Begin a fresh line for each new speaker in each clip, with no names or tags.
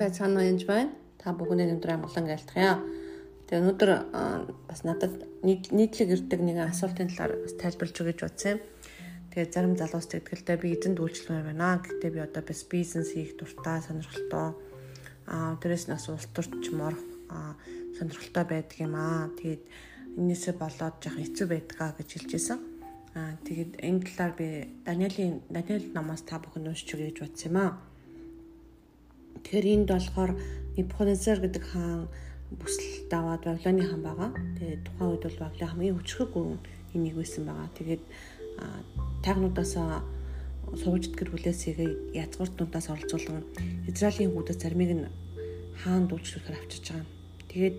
байцгаана уу янз байна. Та бүхэнд өнөөдөр амглан айлтгая. Тэгээ өнөөдөр бас надад нийтлэг ирдэг нэгэн асуултын талаар бас тайлбарлаж гэж бодсон юм. Тэгээ зарим залуус тэгдгэлтэй би эзэнд үйлчлэмээр байна. Гэтэ би одоо бас бизнес хийх дуртай, сонирхолтой. Аа бас улс төрч морох сонирхолтой байдаг юм аа. Тэгээд энээсээ болоод жоох хэцүү байдгаа гэж хэлжсэн. Аа тэгээд энэ талаар би Даниэлийн Даниэл намаас та бүхэнд уншиж өгье гэж бодсон юм аа. Тэгэхээр энд болохоор Небухаднецар гэдэг хаан бүсэл даваад Вавилоны хаан байгаа. Тэгээд тухайн үед бол Вавилон хамгийн хүчрэг гүрэн энийг байсан байгаа. Тэгээд тайгнуудаас сувжд гэр бүлээсээ язгууртнуудаас оролцуулан Израилийн хүүдэд зармыг нь хаан дуулчлахаар авчирч байгаа. Тэгээд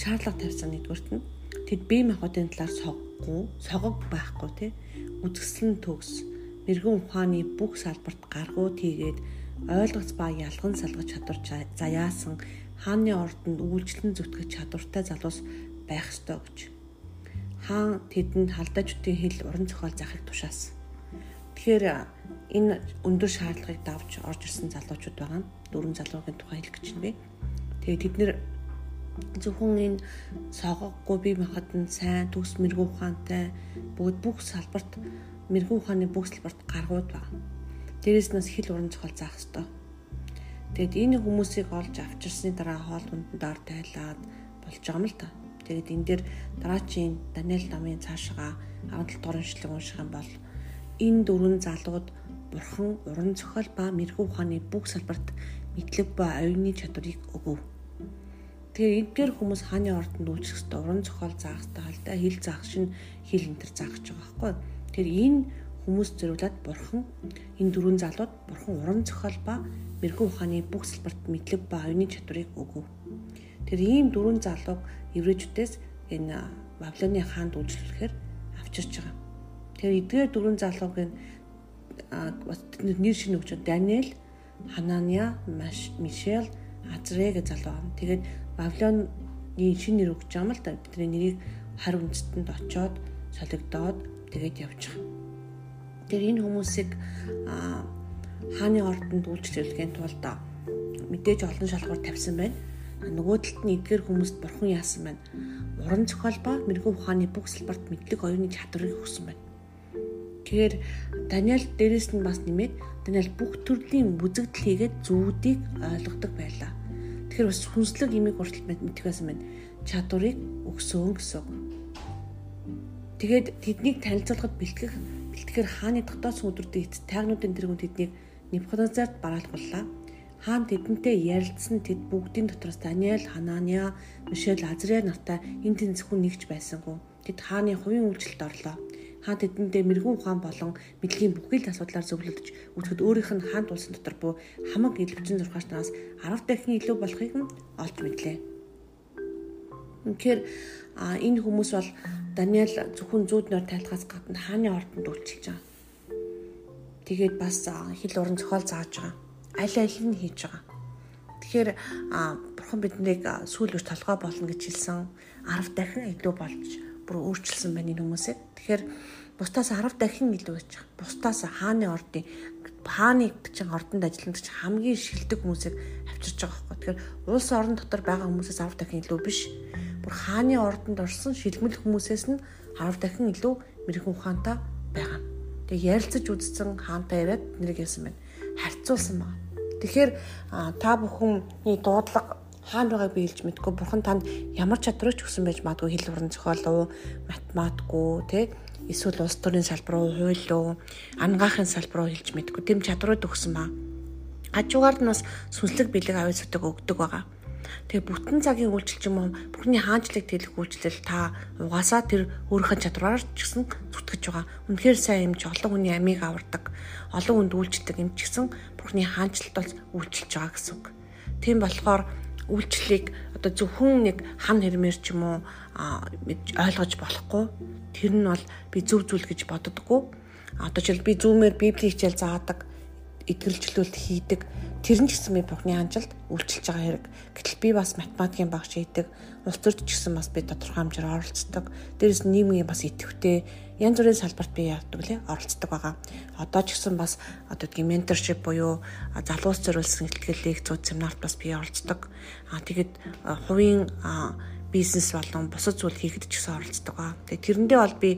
шаардлага тавьсан нэгдүгürt нь тэд бие махбодын талаар соггүй, согог байхгүй тий. Үзэсгэлэн төгс, мэрэгэн ухааны бүх салбарт гаргуу тийгээд ойлгоц ба ялган салгаж чадвар заяасан хааны ордонд үйлчлэн зүтгэж чадвартай залуус байх ёстой гэж. Хаан тэдэнд халдаачдын хил уран зохиол заахыг тушаасан. Тэгэхээр энэ өндөр шаардлагыг давж орж ирсэн залуучууд байгаа дөрвөн залуугийн тухай хэлэх гэж байна. Тэгээ тэд нэр зөвхөн энэ согоггүй бие махбод нь сайн төс мэрэгүү ухаантай бүгд бүх салбарт мэрэгүү ухааны бүх салбарт гаргууд байна. Дээрээс нас хил уран зохиол заах ёстой. Тэгэд энэ хүмүүсийг олж авчирсны дараа хоол хүндэн доор тайлаад болж байгаа юм л та. Тэгээд энэ дээр дараачийн Даниэл намын цаашгаа 17 дугаар уншлаг унших юм бол энэ дөрвөн залууд бурхан уран зохиол ба мэрэгүү ухааны бүх салбарт мэдлэг ба оюуны чадварыг өгөв Тэгээ эдгээр хүмүүс хааны ордонд үйлчлэх хэвээр уран зохиол заах хэвээр халдаа хил заах шин хил энтер заах гэж байгаа байхгүй. Тэр энэ хүмүүс зориулаад бурхан энэ дөрвөн залууд бурхан уран зохиол ба мэрэгэн ухааны бүх салбарт мэдлэг ба оюуны чадварыг өгөв. Тэр ийм дөрвөн залууг еврейчүүдээс энэ Баблоны хаанд үйлчлэхээр авчирч байгаа. Тэр эдгээр дөрвөн залууг нь бас нэр шинэ өгч Даниэл, Ханания, Мишель, Азрэ гэж залуу байна. Тэгээд Вавилоны шинэ нэр өгч байгаа юм л да. Бидний нэрийг хар үндэстэнд очоод солигдоод тэгээд байгаа. Тэр энэ хүмүүсийг хааны ордонд үйлчлүүлэхийн тулд мэдээж олон шалгуур тавьсан байна. Нөгөө талд нь эдгээр хүмүүст бурхан яасан байна. Уран зохиол ба мэрэгэн ухааны бүх салбарт мэдлэг оюуны чадварыг өгсөн байна. Тэгэхээр Даниэл дээрэс нь бас нэмээд Даниэл бүх төрлийн бүзэгдэл хийгээд зүудийг ойлгодог байлаа Тэгэхээр бас хүнслэг имийг хүртэл мэдэх байсан байна. Чадварыг өгсөн гэсэн. Тэгээд тэднийг танилцуулахад бэлтгэх бэлтгэхээр хааны дотоодсон өдрүүдийн эц тайгнуудын тэргүүнд тэднийг Небухаднецарт бараалгууллаа. Хаан тэдэнтэй ярилцсан тэд бүгдийн дотроос Даниэл, Ханания, Мишель, Азриа нартай энэ тэнцвэргүй нэгж байсангүй. Тэд хааны хувийн үйлчлэлд орлоо хаан тэдэндээ мэрэгүн ухаан болон мэдлэгийн бүхэл асуудлаар зөвлөдөж үзэхэд өөрийнх нь хаан тулсан дотор буу хамаг илвчин зурхаачнаас 10 дахин илүү болохыг нь олж мэдлээ. Үнэхээр энэ хүмүүс бол Даниэл зөвхөн зүүд нор тайлхаас гадна хааны ордонд үйлчилж байгаа. Тэгээд бас хил уран зохиол зааж байгаа. Аль аль нь хийж байгаа. Тэгэхээр бурхан биднийг сүүл үр толгой болно гэж хэлсэн 10 дахин илүү болж бүр өөрчилсөн байна энэ хүмүүсийг. Тэгэхээр бусдаас 10 дахин илүү гэж байна. Бусдаас хааны ордын хааны чинь ордонд ажилладаг хамгийн шилдэг хүмүүсийг авчирч байгаа байхгүй. Тэгэхээр улс орон дотор байгаа хүмүүсээс 10 дахин илүү биш. Бүр хааны ордонд орсон шилмэл хүмүүсээс нь 10 дахин илүү мэрэгэн ухаантай байгаа. Тэгээ ярилцаж үзсэн хаантай яриад нэрийг яасан байна. Харьцуулсан байна. Тэгэхээр та бүхний дуудлага хаана байгааг би хэлж мэдгүй бурхан танд ямар чадварч өгсөн байж магадгүй хэл уран зохиол уу математикгүй те эсвэл улс төрийн салбар руу хууль руу ангаахын салбар руу хэлж мэдгүй тэм чадварууд өгсөн ба хажуугаар нь бас сүнслэг бэлэг авьяасуудыг өгдөг байгаа. Тэгээ бүтэн цагийн үйлчлэл юм уу бүхний хаанчлаг тэлэх үйлчлэл та угаасаа тэр өөрийнхөө чадвараар ч гэсэн зүтгэж байгаа. Үнэхээр сайн юм чи олон хүний амийг авардаг. Олон хүнд үйлчлдэг юм ч гэсэн бүхний хаанчлалд бол үйлчилж байгаа гэсэн үг. Тийм болохоор үйлчлэлийг одоо зөвхөн нэг хам хэрмээр ч юм уу ойлгож болохгүй. Тэр нь бол би зөв зүйл гэж боддоггүй. Одоо жишээл би зүүмээр библи хичээл заадаг, итгэлжлүүлэлт хийдэг. Тэр нь ч гэсэн би Бурхны хандлт үйлчилж байгаа хэрэг. Гэтэл би бас математикийн багш хийдэг. Улс төрд ч гэсэн бас би тодорхой хэмжээр оролцдог. Дээрээс нийгмийн бас идэвхтэй янз бүрийн салбарт би яадаг лээ оролцдог байгаа. Одоо ч гэсэн бас одоо тийм менторшип буюу залуус зориулсан ихтгэл лекцүүд семинарт бас би оролцдог. Аа тэгээд хувийн бизнес болон бусад зүйл хийхэд ч гэсэн оролцдог байгаа. Тэгээд тэрэндээ бол би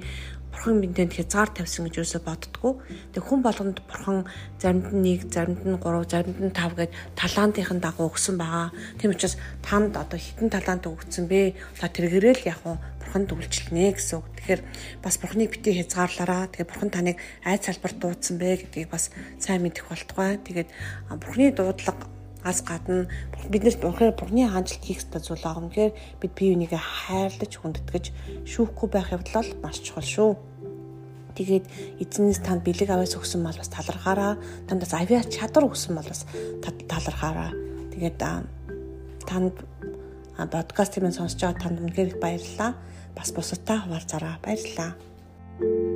бурхан бидэнд хязгаар тавьсан гэж юусоо боддгоо. Тэг хүн болгонд бурхан заримд нь 1, заримд нь 3, заримд нь 5 гэд талантынхын дагуу өгсөн байгаа. Тийм учраас танд одоо хитэн талант өгсөн бэ? За тэргээрэл яг уу бурханд үйлчлэнэ гэсэн үг. Тэгэхээр бас бурханыг бити хязгаарлаараа. Тэгээ бурхан таныг айц салбар дуудсан бэ гэдгийг бас сайн мэдэх болтугай. Тэгээд бурханы дуудлага аз гадна биднээс бурхны бурхны хаанчлалт хийх ёстой зүйл юм. Тэгэхээр бид бие бинийгээ хайрлаж хүндэтгэж шүүхгүй байх явдал маш чухал шүү. Тэгээд эзнээс танд бэлэг аваас өгсөн бол бас талархаараа. Тандас авиа чадвар өгсөн бол бас талархаараа. Тэгээд танд подкастыг минь сонсож байгаа танд үнэхээр их баярлалаа. Бас бусадтай хуваалцаараа баярлалаа.